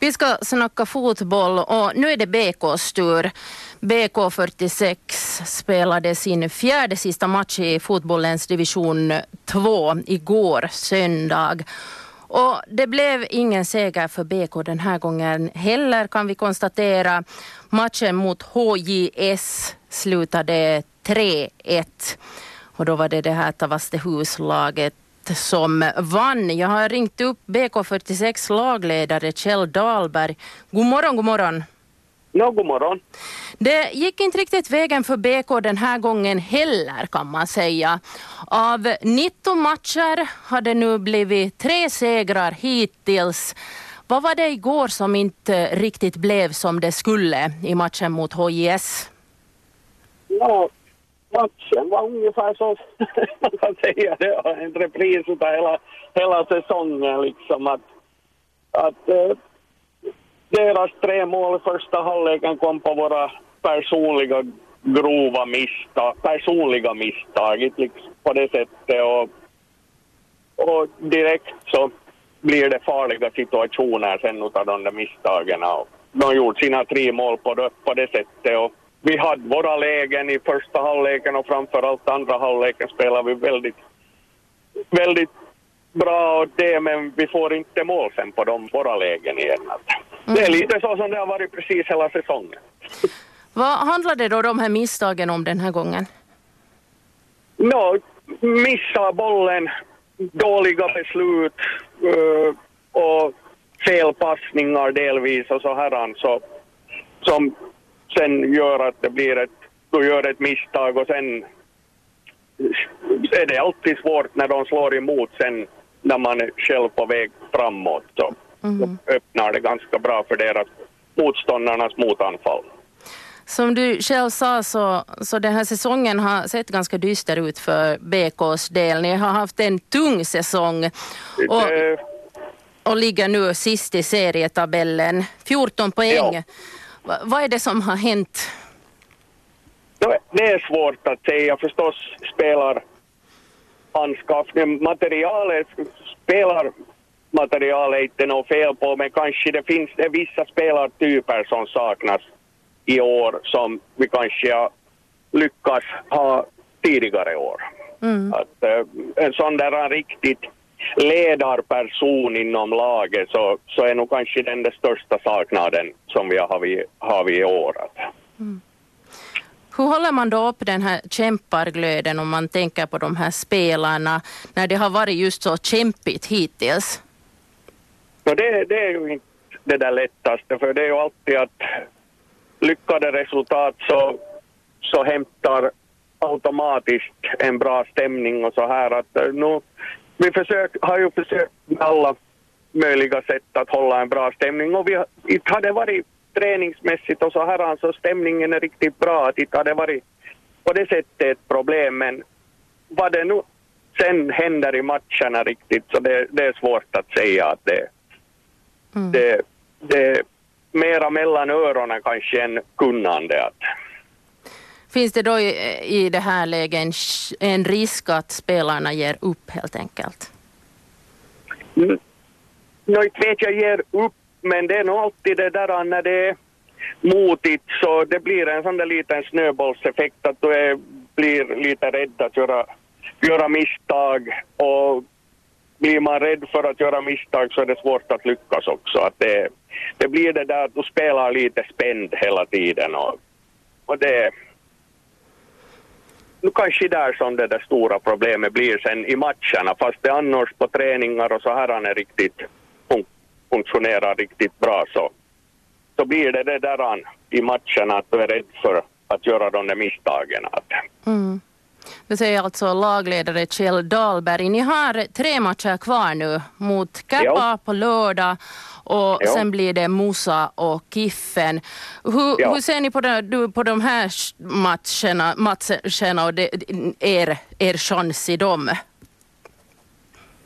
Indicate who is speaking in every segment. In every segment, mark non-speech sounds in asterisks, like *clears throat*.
Speaker 1: Vi ska snacka fotboll och nu är det BKs tur. BK 46 spelade sin fjärde sista match i fotbollens division 2 igår söndag. Och det blev ingen seger för BK den här gången heller kan vi konstatera. Matchen mot HJS slutade 3-1 och då var det det här Tavastehuslaget som vann. Jag har ringt upp BK46 lagledare Kjell Dahlberg. God morgon, god morgon.
Speaker 2: Ja, god morgon.
Speaker 1: Det gick inte riktigt vägen för BK den här gången heller kan man säga. Av 19 matcher har det nu blivit tre segrar hittills. Vad var det igår som inte riktigt blev som det skulle i matchen mot HIS?
Speaker 2: Ja, matchen var ungefär så, man kan säga det, en repris av hela, hela säsongen liksom att, att eh, deras tre mål i första halvleken kom på våra personliga grova misstag, personliga misstag liksom, på det sättet. Och, och direkt så blir det farliga situationer sen utav de där misstagen. Och de har gjort sina tre mål på det, på det sättet. Och vi hade våra lägen i första halvleken och framförallt andra halvleken spelade vi väldigt, väldigt bra och det, men vi får inte mål sen på de våra lägen igen. Mm. Det är lite så som det har varit precis hela säsongen.
Speaker 1: Vad handlade då de här misstagen om den här gången?
Speaker 2: No, missa bollen, dåliga beslut uh, och felpassningar delvis och så här så, som sen gör att det blir ett, du gör ett misstag och sen är det alltid svårt när de slår emot sen när man är själv på väg framåt. Så mm. öppnar det ganska bra för deras motståndarnas motanfall.
Speaker 1: Som du själv sa så, så den här säsongen har sett ganska dyster ut för BKs del. Ni har haft en tung säsong och, och ligger nu sist i serietabellen. 14 poäng. Ja. Vad är det som har hänt?
Speaker 2: Det är svårt att säga förstås. Spelar anskaffning, materialet, spelarmaterial är inte något fel på men kanske det finns det vissa spelartyper som saknas i år som vi kanske har lyckats ha tidigare år. Mm. Att, uh, en sån där riktigt ledarperson inom laget så, så är nog kanske den, den största saknaden som vi har har vid i år. Mm.
Speaker 1: Hur håller man då upp den här kämparglöden om man tänker på de här spelarna när det har varit just så kämpigt hittills?
Speaker 2: No det, det är ju inte det där lättaste för det är ju alltid att lyckade resultat så, så hämtar automatiskt en bra stämning och så här att eh, nu vi försök, har ju försökt med alla möjliga sätt att hålla en bra stämning och vi inte har det varit träningsmässigt och så här så stämningen är riktigt bra. Att inte har det varit på det sättet ett problem men vad det nu sen händer i matcherna riktigt så det, det är svårt att säga att det, mm. det, det mera mellan öronen kanske än kunnande. Att,
Speaker 1: Finns det då i, i det här läget en, en risk att spelarna ger upp helt enkelt?
Speaker 2: Mm. No, inte vet jag ger upp, men det är nog alltid det där när det är motigt så det blir en sån där liten snöbollseffekt att du är, blir lite rädd att göra, göra misstag och blir man rädd för att göra misstag så är det svårt att lyckas också. Att det, det blir det där att du spelar lite spänd hela tiden och, och det nu kanske där som det där stora problemet blir sen i matcherna, fast det annars på träningar och så här han är riktigt fun funktionerar riktigt bra så, så blir det det där i matcherna att du är rädd för att göra de där misstagen.
Speaker 1: Mm. Det säger alltså lagledare Kjell Dahlberg. Ni har tre matcher kvar nu mot Kappa på lördag och jo. sen blir det Musa och Kiffen. Hur, hur ser ni på, det, på de här matcherna, matcherna och det, er, er chans i dem?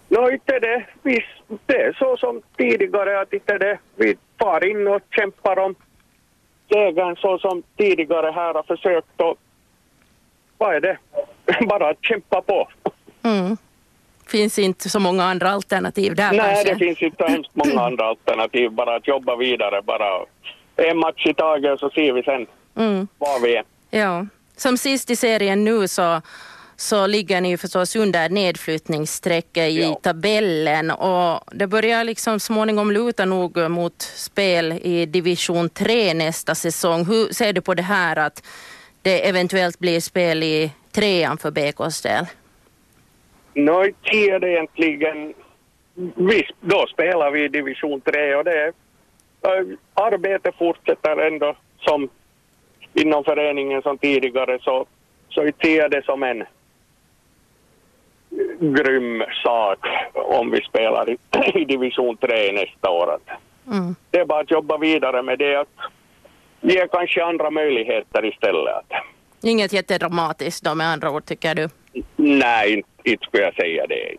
Speaker 2: No, inte det. Vi, det är så som tidigare att inte det. Vi far in och kämpar om segern så som tidigare här har försökt och vad är det? *laughs* Bara att kämpa på. Mm.
Speaker 1: finns inte så många andra alternativ där
Speaker 2: Nej,
Speaker 1: kanske.
Speaker 2: det finns inte hemskt många *clears throat* andra alternativ. Bara att jobba vidare. Bara en match i taget så ser vi sen
Speaker 1: Mm.
Speaker 2: var vi är.
Speaker 1: Ja. Som sist i serien nu så, så ligger ni ju förstås under nedflyttningsstrecket i
Speaker 2: Ja.
Speaker 1: tabellen och det börjar liksom småningom luta nog mot spel i division 3 nästa säsong. Hur ser du på det här att det eventuellt blir spel i trean för BKs del?
Speaker 2: Nu är det egentligen... Visst, då spelar vi i division 3 och det är... äh, Arbetet fortsätter ändå som inom föreningen som tidigare så, så jag ser det som en grym sak om vi spelar i, *clears throat* i division 3 nästa år.
Speaker 1: Mm.
Speaker 2: Det är bara att jobba vidare med det, att ge kanske andra möjligheter istället.
Speaker 1: Inget jättedramatiskt då med andra ord tycker du?
Speaker 2: Nej, inte, inte skulle jag säga det.